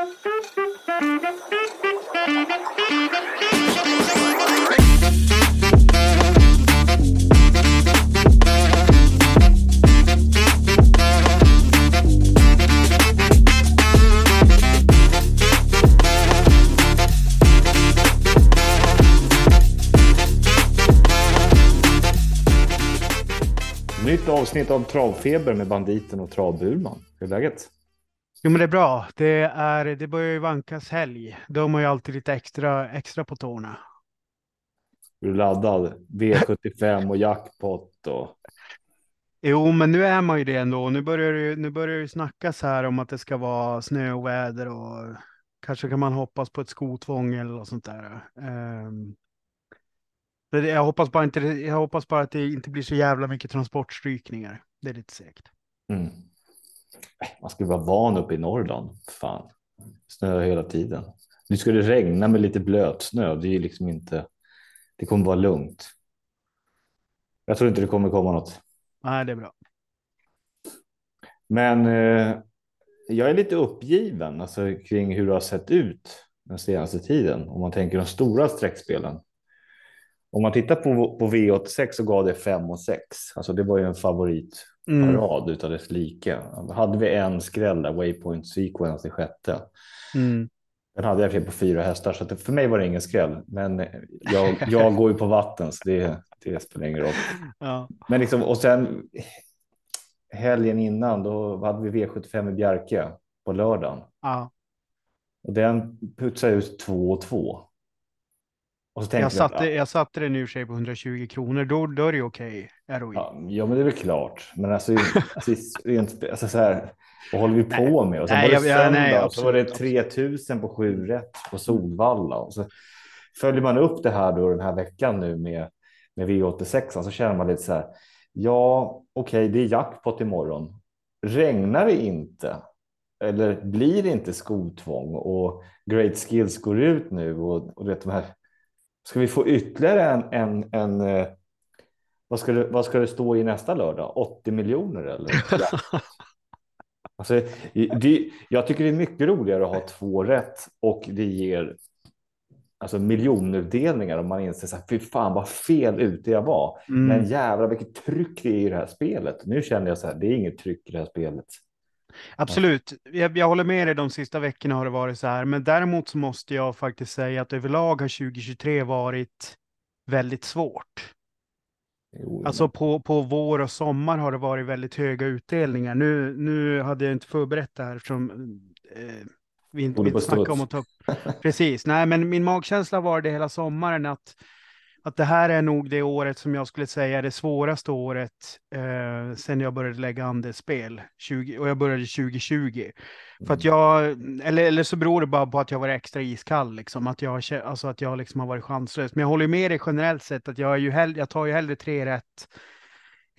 Nytt avsnitt av Travfeber med Banditen och Travburman. Hur är läget? Jo, men det är bra. Det, är, det börjar ju vankas helg. De har ju alltid lite extra, extra på tårna. Är du laddad? V75 och jackpot och... Jo, men nu är man ju det ändå. Nu börjar det, nu börjar det snackas här om att det ska vara snö och väder och kanske kan man hoppas på ett skotvång eller något sånt där. Um, jag hoppas, bara inte, jag hoppas bara att det inte blir så jävla mycket transportstrykningar. Det är lite segt. Mm. Man ska vara van uppe i Norrland. Fan, snö hela tiden. Nu ska det regna med lite blötsnö. Det är liksom inte. Det kommer vara lugnt. Jag tror inte det kommer komma något. Nej, det är bra. Men eh, jag är lite uppgiven alltså, kring hur det har sett ut den senaste tiden. Om man tänker de stora streckspelen. Om man tittar på, på V86 så gav det 5 och 6. Alltså det var ju en favoritparad mm. utav dess like. Hade vi en skräll där, Waypoint Sequence i sjätte. Mm. Den hade jag på fyra hästar, så för mig var det ingen skräll. Men jag, jag går ju på vatten, så det, det spelar ingen roll. Ja. Men liksom, och sen helgen innan, då hade vi V75 i Bjerke på lördagen. Ja. Och den putsade ut 2 och 2 jag, satte, jag, jag satte den i och för sig på 120 kronor, då, då är det okej. Okay, ja, ja, men det är väl klart. Men alltså, rent, alltså så här, vad håller vi på med? Och så nej, var det jag, söndag, nej, absolut, så var det 3000 på sju rätt på Solvalla. Och så följer man upp det här då den här veckan nu med, med V86 så känner man lite så här. Ja, okej, okay, det är jackpot imorgon. Regnar det inte eller blir det inte skotvång och Great Skills går ut nu och, och vet, de här Ska vi få ytterligare en, en, en eh, vad, ska det, vad ska det stå i nästa lördag? 80 miljoner eller? alltså, det, jag tycker det är mycket roligare att ha två rätt och det ger alltså miljonutdelningar om man inser här, fy fan vad fel ute jag var. Mm. Men jävlar vilket tryck det är i det här spelet. Nu känner jag så här, det är inget tryck i det här spelet. Absolut, jag, jag, håller med dig. De sista veckorna har det varit så här, men däremot så måste jag faktiskt säga att överlag har 2023 varit väldigt svårt. Jo, alltså på, på vår och sommar har det varit väldigt höga utdelningar. Nu, nu hade jag inte förberett det här eftersom eh, vi inte, vill snacka om att ta upp. Precis, nej, men min magkänsla var det hela sommaren att att det här är nog det året som jag skulle säga är det svåraste året eh, sen jag började lägga andelsspel. 20, och jag började 2020. Mm. För att mm. jag, eller, eller så beror det bara på att jag var extra iskall, liksom, att jag, alltså att jag liksom har varit chanslös. Men jag håller med dig generellt sett att jag, är ju hell, jag tar ju hellre tre rätt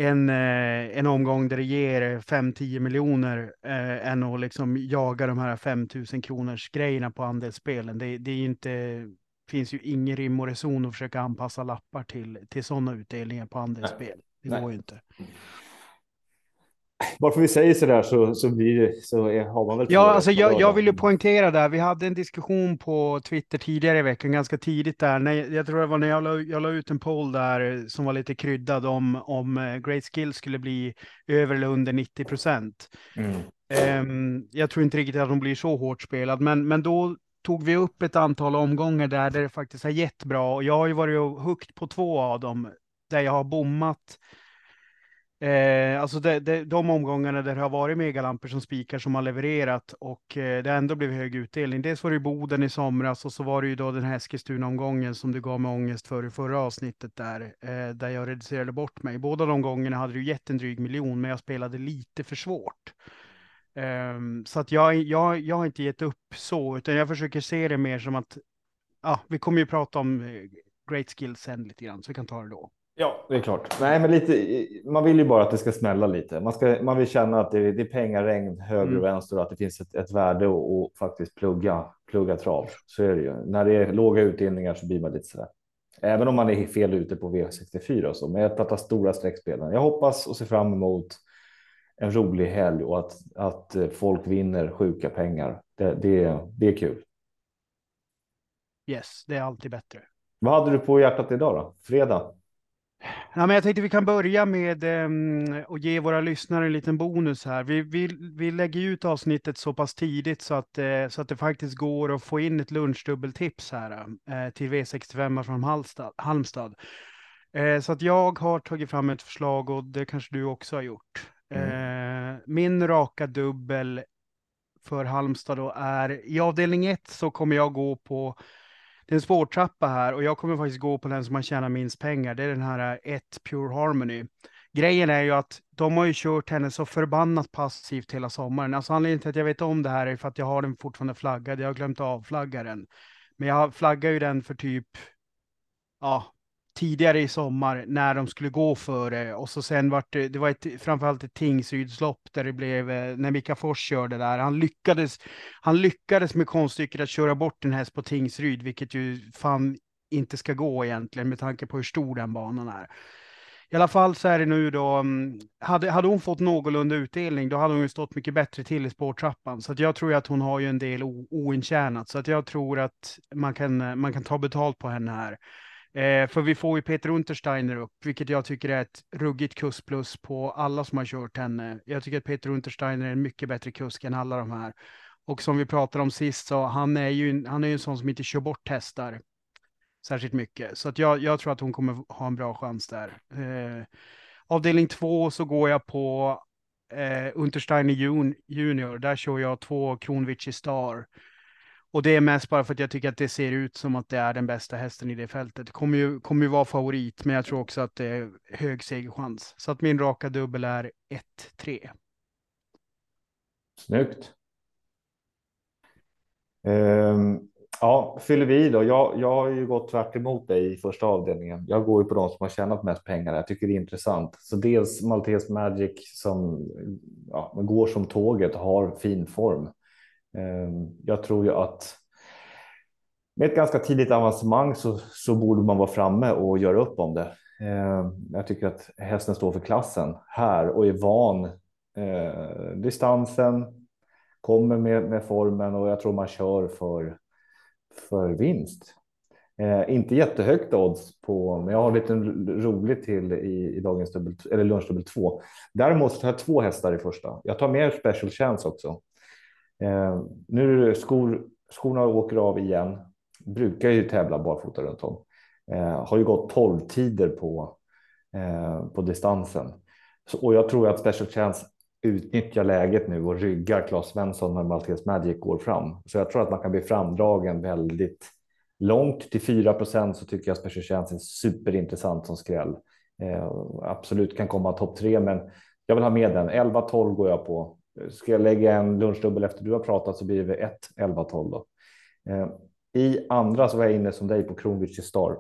en, eh, en omgång där det ger 5-10 miljoner eh, än att liksom jaga de här 5000 kronors grejerna på andelsspelen. Det, det är ju inte finns ju ingen rim och reson att försöka anpassa lappar till, till sådana utdelningar på andelsspel. Det Nej. går ju inte. Bara för vi säger så där så, så, blir det, så är, har man väl... Ja, alltså jag, jag vill ju poängtera där. Vi hade en diskussion på Twitter tidigare i veckan, ganska tidigt där. När, jag tror det var när jag la, jag la ut en poll där som var lite kryddad om, om eh, Great Skill skulle bli över eller under 90 procent. Mm. Um, jag tror inte riktigt att de blir så hårt spelad, men, men då tog vi upp ett antal omgångar där, där det faktiskt har gett bra. Och jag har ju varit högt på två av dem där jag har bommat. Eh, alltså de, de, de omgångarna där det har varit megalamper som spikar som har levererat och eh, det ändå blivit hög utdelning. Dels var det Boden i somras och så var det ju då den här Eskilstuna-omgången som du gav mig ångest för i förra avsnittet där, eh, där jag reducerade bort mig. Båda de gångerna hade du gett en dryg miljon, men jag spelade lite för svårt. Um, så att jag, jag, jag har inte gett upp så, utan jag försöker se det mer som att, ja, vi kommer ju prata om eh, great skills sen lite grann, så vi kan ta det då. Ja, det är klart. Nej, men lite, man vill ju bara att det ska smälla lite. Man, ska, man vill känna att det, det är pengaregn höger mm. och vänster och att det finns ett, ett värde och, faktiskt plugga, plugga trav. Så är det ju. När det är låga utdelningar så blir man lite sådär. Även om man är fel ute på V64 och så, men ett av de stora streckspelen. Jag hoppas och ser fram emot en rolig helg och att, att folk vinner sjuka pengar. Det, det, det är kul. Yes, det är alltid bättre. Vad hade du på hjärtat idag då? Fredag? Ja, men jag tänkte vi kan börja med um, att ge våra lyssnare en liten bonus här. Vi, vi, vi lägger ut avsnittet så pass tidigt så att, uh, så att det faktiskt går att få in ett lunchdubbeltips här uh, till V65 från Halmstad. Halmstad. Uh, så att jag har tagit fram ett förslag och det kanske du också har gjort. Mm. Eh, min raka dubbel för Halmstad då är i avdelning 1 så kommer jag gå på det är en spårtrappa här och jag kommer faktiskt gå på den som har tjänat minst pengar. Det är den här eh, 1 Pure Harmony. Grejen är ju att de har ju kört henne så förbannat passivt hela sommaren. Alltså anledningen till att jag vet om det här är för att jag har den fortfarande flaggad. Jag har glömt avflagga den. Men jag flaggar ju den för typ, ja, tidigare i sommar när de skulle gå före. Och så sen vart det, det var ett, framförallt ett Tingsrydslopp där det blev, eh, när Mika Fors körde där, han lyckades, han lyckades med konststycket att köra bort en häst på Tingsryd, vilket ju fan inte ska gå egentligen med tanke på hur stor den banan är. I alla fall så är det nu då, mm, hade, hade hon fått någorlunda utdelning, då hade hon ju stått mycket bättre till i spårtrappan. Så att jag tror att hon har ju en del ointjänat, så att jag tror att man kan, eh, man kan ta betalt på henne här. Eh, för vi får ju Peter Untersteiner upp, vilket jag tycker är ett ruggigt kuskplus på alla som har kört henne. Jag tycker att Peter Untersteiner är en mycket bättre kusk än alla de här. Och som vi pratade om sist, så han är ju han är ju en sån som inte kör bort hästar särskilt mycket. Så att jag, jag tror att hon kommer ha en bra chans där. Eh, avdelning två så går jag på eh, Untersteiner junior. Där kör jag två Kronwitch Star. Och det är mest bara för att jag tycker att det ser ut som att det är den bästa hästen i det fältet. Det kommer ju, kommer ju vara favorit, men jag tror också att det är hög segerchans. Så att min raka dubbel är 1-3. Snyggt. Um, ja, fyller vi då. Jag, jag har ju gått tvärt emot dig i första avdelningen. Jag går ju på de som har tjänat mest pengar. Jag tycker det är intressant. Så dels Maltes Magic som ja, går som tåget och har fin form. Ehm, jag tror ju att med ett ganska tidigt avancemang så, så borde man vara framme och göra upp om det. Ehm, jag tycker att hästen står för klassen här och är van eh, distansen, kommer med, med formen och jag tror man kör för, för vinst. Eh, inte jättehögt odds på, men jag har lite roligt till i, i dagens dubbel, eller lunchdubbel två. Däremot tar jag två hästar i första. Jag tar med special chance också. Eh, nu är det skor, skorna åker av igen. Brukar ju tävla barfota runt om. Eh, har ju gått 12 tider på, eh, på distansen. Så, och jag tror att Special Chance utnyttjar läget nu och ryggar Claes Svensson när Maltes Magic går fram. Så jag tror att man kan bli framdragen väldigt långt till 4 procent så tycker jag Special Chance är superintressant som skräll. Eh, absolut kan komma topp tre, men jag vill ha med den. 11-12 går jag på. Ska jag lägga en lunchdubbel efter du har pratat så blir det 1 11 12 då. Eh, I andra så var jag inne som dig på Kronwich Star.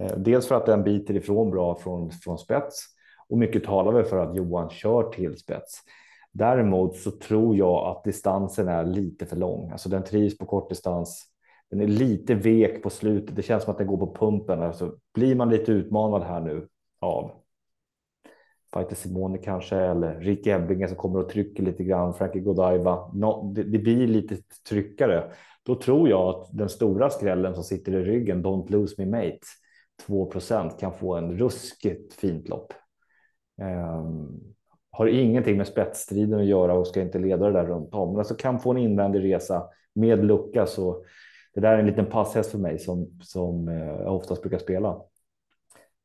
Eh, dels för att den biter ifrån bra från, från spets och mycket talar väl för att Johan kör till spets. Däremot så tror jag att distansen är lite för lång. Alltså den trivs på kortdistans. Den är lite vek på slutet. Det känns som att den går på pumpen. Alltså blir man lite utmanad här nu av Fighter Simone kanske eller Rick Ebbinge som kommer och trycker lite grann. Frankie Godiva. No, det, det, blir lite tryckare. Då tror jag att den stora skrällen som sitter i ryggen, Don't lose me mate, 2% kan få en ruskigt fint lopp. Um, har ingenting med spetsstriden att göra och ska inte leda det där runt om. Men alltså kan få en invändig resa med lucka så det där är en liten passhäst för mig som, som eh, jag oftast brukar spela.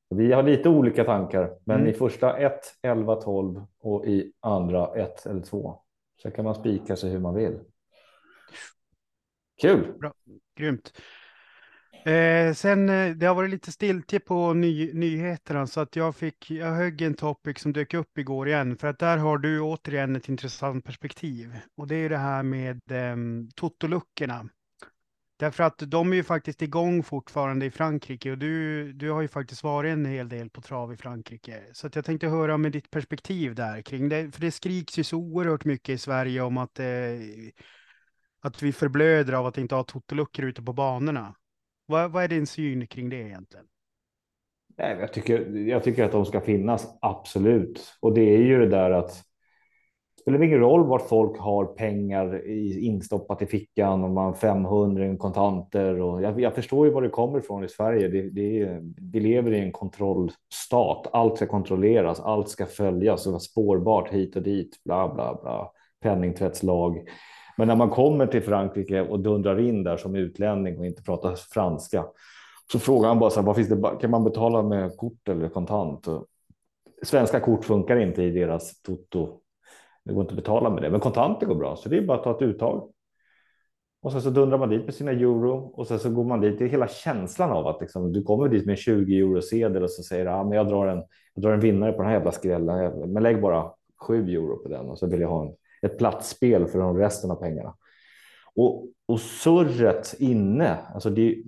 Vi har lite olika tankar, men mm. i första 1, 11, 12 och i andra 1 eller 2. Så kan man spika sig hur man vill. Kul! Bra. Grymt. Eh, sen eh, det har varit lite stiltje på ny, nyheterna så att jag fick, jag högg en topic som dök upp igår igen för att där har du återigen ett intressant perspektiv och det är det här med eh, totoluckorna. Därför att de är ju faktiskt igång fortfarande i Frankrike och du, du har ju faktiskt varit en hel del på trav i Frankrike. Så att jag tänkte höra med ditt perspektiv där kring det. För det skriks ju så oerhört mycket i Sverige om att, eh, att vi förblöder av att inte ha totoluckor ute på banorna. Vad, vad är din syn kring det egentligen? jag, tycker, jag tycker att de ska finnas, absolut. Och det är ju det där att spelar ingen roll vart folk har pengar instoppat i fickan om man 500 kontanter och jag, jag, förstår ju var det kommer ifrån i Sverige. Det, det, vi lever i en kontrollstat. Allt ska kontrolleras, allt ska följas och vara spårbart hit och dit, bla bla bla. Penningtvättslag. Men när man kommer till Frankrike och dundrar in där som utlänning och inte pratar franska så frågar han bara så här, vad finns det, kan man betala med kort eller kontant? Svenska kort funkar inte i deras toto det går inte att betala med det, men kontanter går bra, så det är bara att ta ett uttag. Och sen så dundrar man dit med sina euro och sen så går man dit. Det är hela känslan av att liksom, du kommer dit med en 20 euro sedel och så säger du, ah, men jag drar en, jag drar en vinnare på den här jävla skrällen, men lägg bara 7 euro på den och så vill jag ha en, ett platsspel för de resten av pengarna. Och, och surret inne, alltså det,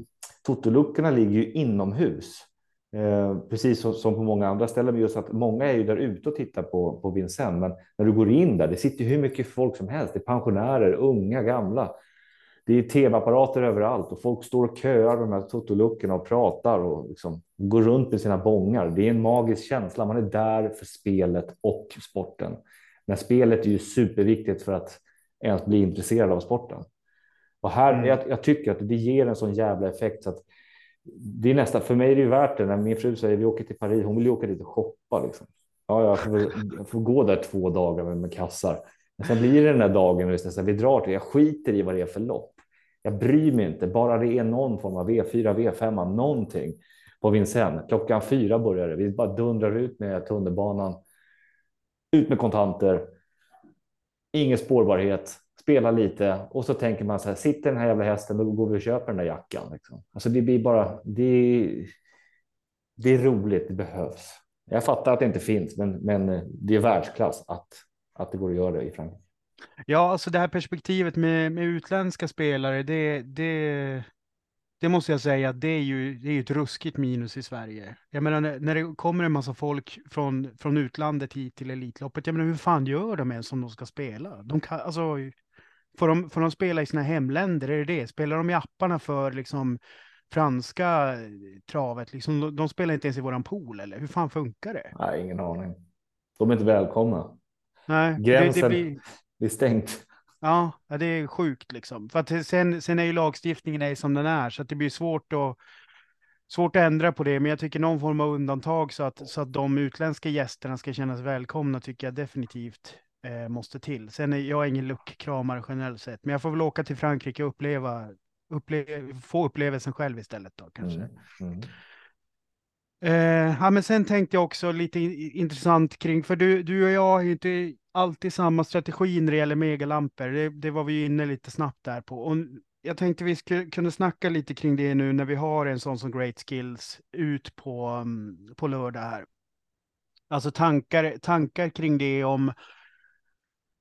totoluckorna ligger ju inomhus. Eh, precis som, som, på många andra ställen, men just att många är ju där ute och tittar på, på Vincennes. Men när du går in där, det sitter hur mycket folk som helst. Det är pensionärer, unga, gamla. Det är tv-apparater överallt och folk står och köar de här totoluckorna och pratar och liksom går runt med sina bångar. Det är en magisk känsla. Man är där för spelet och sporten. Men spelet är ju superviktigt för att ens bli intresserad av sporten. Och här, mm. jag, jag, tycker att det ger en sån jävla effekt så att det är nästan, för mig är det ju värt det när min fru säger vi åker till Paris. Hon vill ju åka dit och shoppa liksom. Ja, jag får, jag får gå där två dagar med, med kassar. Men sen blir det den där dagen och det vi drar till. Jag skiter i vad det är för lopp. Jag bryr mig inte, bara det är någon form av V4, V5, någonting på Vincennes. Klockan fyra börjar det. Vi bara dundrar ut med tunnelbanan. Ut med kontanter. Ingen spårbarhet spela lite och så tänker man så här, sitter den här jävla hästen, då går vi och köper den där jackan. Liksom. Alltså det blir bara, det, det är roligt, det behövs. Jag fattar att det inte finns, men, men det är världsklass att, att det går att göra det i Frankrike. Ja, alltså det här perspektivet med, med utländska spelare, det, det, det måste jag säga, det är ju det är ett ruskigt minus i Sverige. Jag menar när, när det kommer en massa folk från, från utlandet hit till Elitloppet, jag menar hur fan gör de ens som de ska spela? De kan, alltså, Får de, får de spela i sina hemländer? Är det det? Spelar de i apparna för liksom franska travet? Liksom, de, de spelar inte ens i våran pool, eller hur fan funkar det? Nej, ingen aning. De är inte välkomna. Nej, Gränsen det, det blir... blir stängt. Ja, det är sjukt liksom. För att sen, sen är ju lagstiftningen är som den är, så att det blir svårt att svårt att ändra på det, men jag tycker någon form av undantag så att, så att de utländska gästerna ska kännas välkomna tycker jag definitivt eh, måste till. Sen är jag ingen luckkramare generellt sett, men jag får väl åka till Frankrike och uppleva, uppleva få upplevelsen själv istället då kanske. Mm. Mm. Eh, ja, men sen tänkte jag också lite intressant kring, för du, du och jag har ju inte alltid samma strategi när det gäller megalampor. Det, det var vi inne lite snabbt där på. Och jag tänkte vi skulle kunna snacka lite kring det nu när vi har en sån som Great Skills ut på, mm, på lördag här. Alltså tankar, tankar kring det om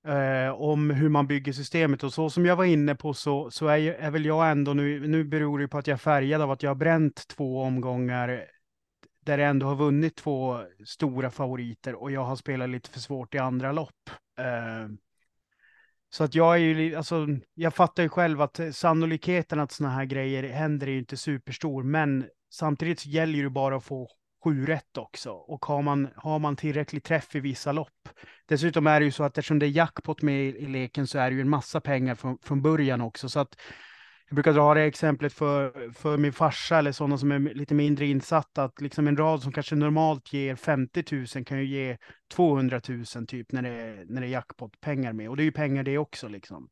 eh, om hur man bygger systemet. Och så som jag var inne på så, så är, är väl jag ändå nu, nu beror det på att jag är färgad av att jag har bränt två omgångar där jag ändå har vunnit två stora favoriter och jag har spelat lite för svårt i andra lopp. Eh, så att jag är ju, alltså, jag fattar ju själv att sannolikheten att sådana här grejer händer är ju inte superstor, men samtidigt så gäller det bara att få sju rätt också. Och har man, har man tillräcklig träff i vissa lopp. Dessutom är det ju så att eftersom det är jackpot med i, i leken så är det ju en massa pengar från, från början också. Så att jag brukar dra det exemplet för, för min farsa eller sådana som är lite mindre insatta, att liksom en rad som kanske normalt ger 50 000 kan ju ge 200 000 typ när det, är, när det är jackpot-pengar med. Och det är ju pengar det också liksom.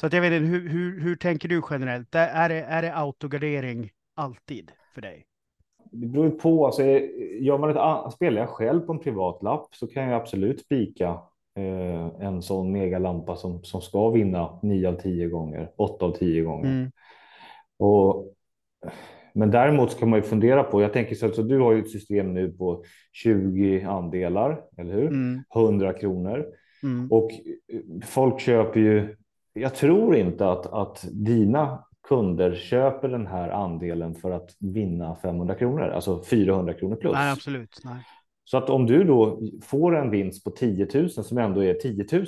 Så att jag vet inte, hur, hur, hur tänker du generellt? Är det, är det autogardering alltid för dig? Det beror ju på. Alltså, gör man ett, spelar jag själv på en privat lapp så kan jag absolut spika eh, en sån megalampa som, som ska vinna 9 av 10 gånger, 8 av 10 gånger. Mm. Och, men däremot kan man ju fundera på, jag tänker så att så du har ju ett system nu på 20 andelar, eller hur? Mm. 100 kronor. Mm. Och folk köper ju, jag tror inte att, att dina kunder köper den här andelen för att vinna 500 kronor, alltså 400 kronor plus. Nej, absolut. Nej. Så att om du då får en vinst på 10 000 som ändå är 10 000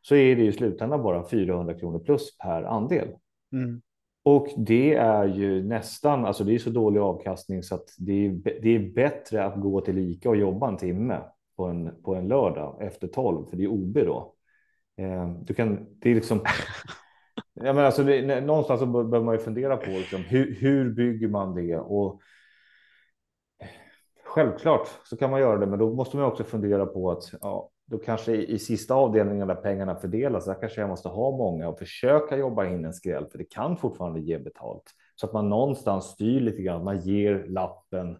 så är det i slutändan bara 400 kronor plus per andel. Mm. Och det är ju nästan, alltså det är så dålig avkastning så att det är, det är bättre att gå till Ica och jobba en timme på en, på en lördag efter 12, för det är OB då. Eh, du kan, det är liksom... ja, men alltså det, någonstans så behöver man ju fundera på liksom, hur, hur bygger man det? Och självklart så kan man göra det, men då måste man också fundera på att ja, då kanske i, i sista avdelningen där pengarna fördelas, där kanske jag måste ha många och försöka jobba in en skräll, för det kan fortfarande ge betalt så att man någonstans styr lite grann. Man ger lappen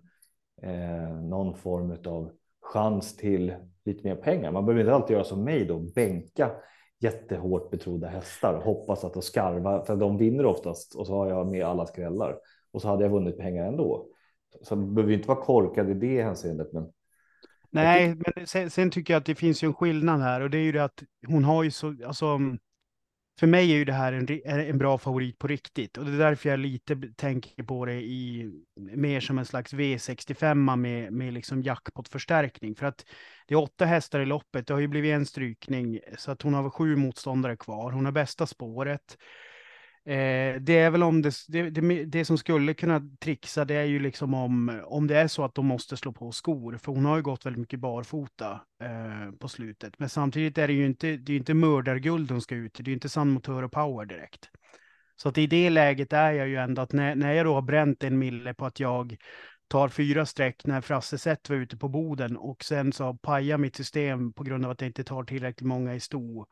eh, någon form av chans till lite mer pengar. Man behöver inte alltid göra som mig då, bänka jättehårt betrodda hästar och hoppas att de skarvar, för de vinner oftast och så har jag med alla skrällar och så hade jag vunnit pengar ändå. Så man behöver inte vara korkad i det hänseendet. Men Nej, men sen, sen, tycker jag att det finns ju en skillnad här och det är ju det att hon har ju så, alltså för mig är ju det här en, en bra favorit på riktigt och det är därför jag lite tänker på det i mer som en slags V65 med, med liksom jackpot-förstärkning. För att det är åtta hästar i loppet, det har ju blivit en strykning så att hon har sju motståndare kvar. Hon har bästa spåret. Eh, det är väl om det, det, det, det, som skulle kunna trixa, det är ju liksom om, om det är så att de måste slå på skor, för hon har ju gått väldigt mycket barfota eh, på slutet. Men samtidigt är det ju inte, det är inte mördarguld hon ska ut, det är ju inte San och Power direkt. Så att i det läget är jag ju ändå att när, när jag då har bränt en mille på att jag tar fyra streck när Frasse Sett var ute på Boden och sen så pajar mitt system på grund av att jag inte tar tillräckligt många i sto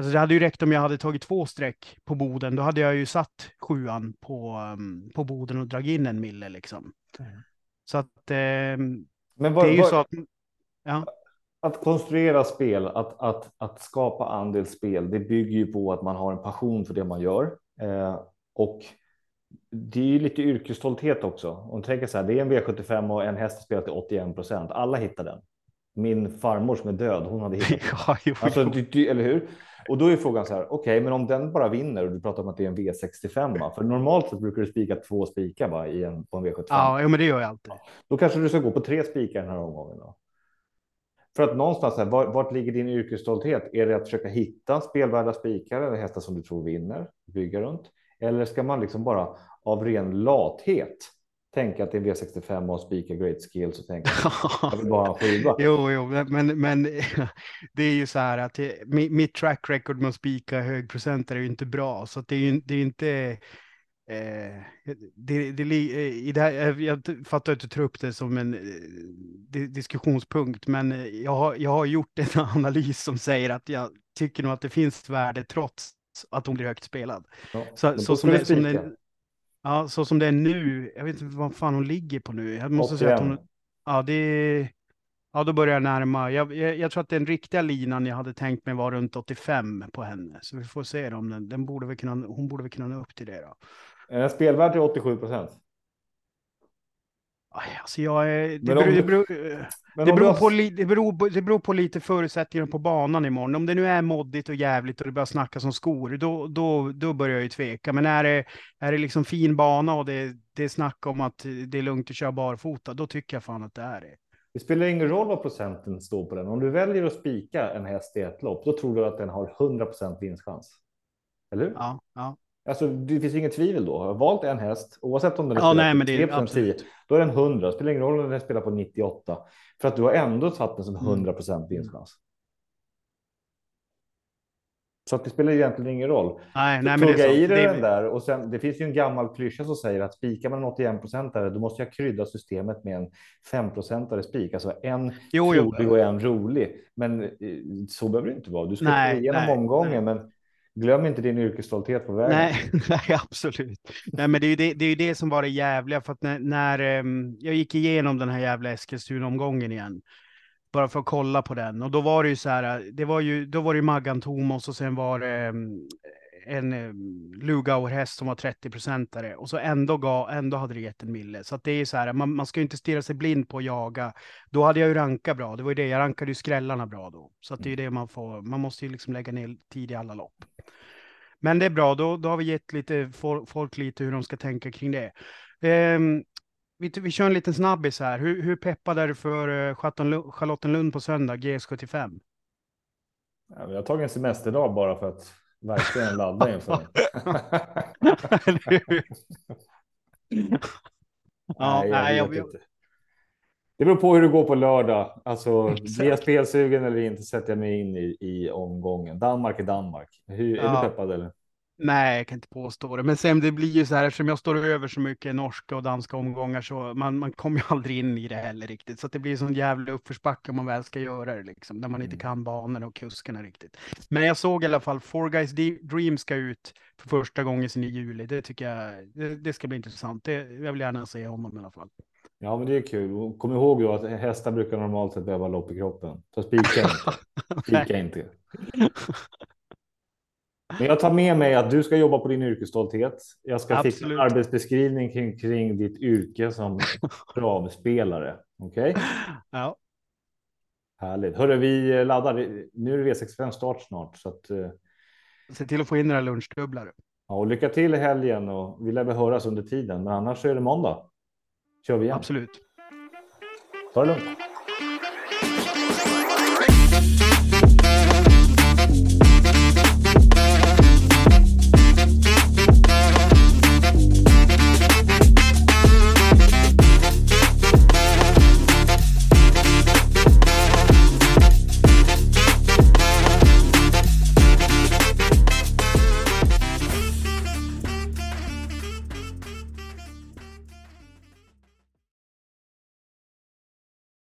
Alltså det hade ju räckt om jag hade tagit två streck på Boden. Då hade jag ju satt sjuan på, um, på Boden och dragit in en mille liksom. Mm. Så att eh, Men var, det är ju var, så att... Ja. Att konstruera spel, att, att, att skapa andelsspel, det bygger ju på att man har en passion för det man gör. Eh, och det är ju lite yrkesstolthet också. Om tänker så här, det är en V75 och en häst spelar till 81 procent. Alla hittar den. Min farmor som är död, hon hade hittat den. ja, jo, alltså, du, du, eller hur? Och då är frågan så här, okej, okay, men om den bara vinner och du pratar om att det är en V65, för normalt sett brukar du spika två spikar va, i en, på en V75. Ja, men det gör jag alltid. Då kanske du ska gå på tre spikar den här omgången. Då. För att någonstans, här, vart, vart ligger din yrkesstolthet? Är det att försöka hitta spelvärda spikar eller hästar som du tror vinner, bygga runt? Eller ska man liksom bara av ren lathet tänka att det är V65 och spika great skills och tänka att jag vill bara ha en skiva. jo, jo, men, men det är ju så här att det, mitt track record med att spika högprocentare är ju inte bra, så att det är ju det är inte Eh, det, det, i det här, jag fattar att du tar upp det som en eh, diskussionspunkt, men jag har, jag har gjort en analys som säger att jag tycker nog att det finns värde trots att hon blir högt spelad. Ja, så, så som, det, som det, Ja, så som det är nu. Jag vet inte vad fan hon ligger på nu. Jag måste 81. säga att hon... Ja, det. Ja, då börjar jag närma. Jag, jag, jag, tror att den riktiga linan jag hade tänkt mig var runt 85 på henne. Så vi får se om den, den borde väl kunna, hon borde väl kunna nå upp till det då. Är den spelvärd till 87 procent? Alltså jag är, det, beror, det, beror, det, beror på, det, beror, det beror på lite förutsättningar på banan imorgon. Om det nu är moddigt och jävligt och det börjar snackas om skor, då, då, då börjar jag ju tveka. Men är det, är det liksom fin bana och det, det är snack om att det är lugnt att köra barfota, då tycker jag fan att det är det. Det spelar ingen roll vad procenten står på den. Om du väljer att spika en häst i ett lopp, då tror du att den har 100% vinstchans. Eller hur? Ja, ja. Alltså, det finns inget tvivel då. Har valt en häst, oavsett om den är ja, nej, men det är absolut. 10, då är den 100. Det spelar ingen roll om den spelar på 98 för att du har ändå satt den som 100 procent vinstchans. Så att det spelar egentligen ingen roll. Nej, nej, är i det den där och sen det finns ju en gammal klyscha som säger att spikar man en 81 procentare, då måste jag krydda systemet med en 5 procentare spik, alltså en jo, trolig och en rolig. Men eh, så behöver det inte vara. Du ska nej, igenom nej, omgången, nej. men Glöm inte din yrkesstolthet på vägen. Nej, nej absolut. Nej, men det är ju det, det, är det som var det jävliga, för att när, när um, jag gick igenom den här jävla Eskilstuna-omgången igen, bara för att kolla på den, och då var det ju så här, det var ju, då var det Maggan Thomas och sen var det um, en um, Lugauer-häst som var 30-procentare och så ändå, gav, ändå hade det gett en mille. Så det är så här, man, man ska ju inte stirra sig blind på att jaga. Då hade jag ju rankat bra, det var ju det, jag rankade ju skrällarna bra då. Så det är det man får, man måste ju liksom lägga ner tid i alla lopp. Men det är bra, då, då har vi gett lite folk lite hur de ska tänka kring det. Um, vi, vi kör en liten snabbis här. Hur, hur peppad är du för uh, Charlottenlund på söndag, GS75? Ja, vi har tagit en semesterdag bara för att verkligen ladda inför. ja, nej, jag, jag, Det beror på hur det går på lördag. Alltså, blir jag spelsugen eller inte sätter jag mig in i, i omgången. Danmark är Danmark. Hur, ja. Är du peppad eller? Nej, jag kan inte påstå det. Men sen det blir ju så här, eftersom jag står över så mycket norska och danska omgångar så man, man kommer ju aldrig in i det heller riktigt. Så det blir sån jävla uppförsbacke om man väl ska göra det liksom, där man inte mm. kan banorna och kuskarna riktigt. Men jag såg i alla fall Four Guys Dream ska ut för första gången sedan i juli. Det tycker jag, det, det ska bli intressant. Det, jag vill gärna se honom i alla fall. Ja, men det är kul. Kom ihåg då att hästar brukar normalt sett behöva lopp i kroppen. Så spika inte. Spika inte. Men jag tar med mig att du ska jobba på din yrkesstolthet. Jag ska Absolut. fixa en arbetsbeskrivning kring, kring ditt yrke som travspelare. Okej? Okay? Ja. Härligt. Hörru, vi laddar. Nu är det V65 start snart. Så att, uh... Se till att få in några lunchdubblare. Ja, och lycka till i helgen och vi lär väl höras under tiden. Men annars är det måndag. Kör vi igen. Absolut. Ta det lugnt.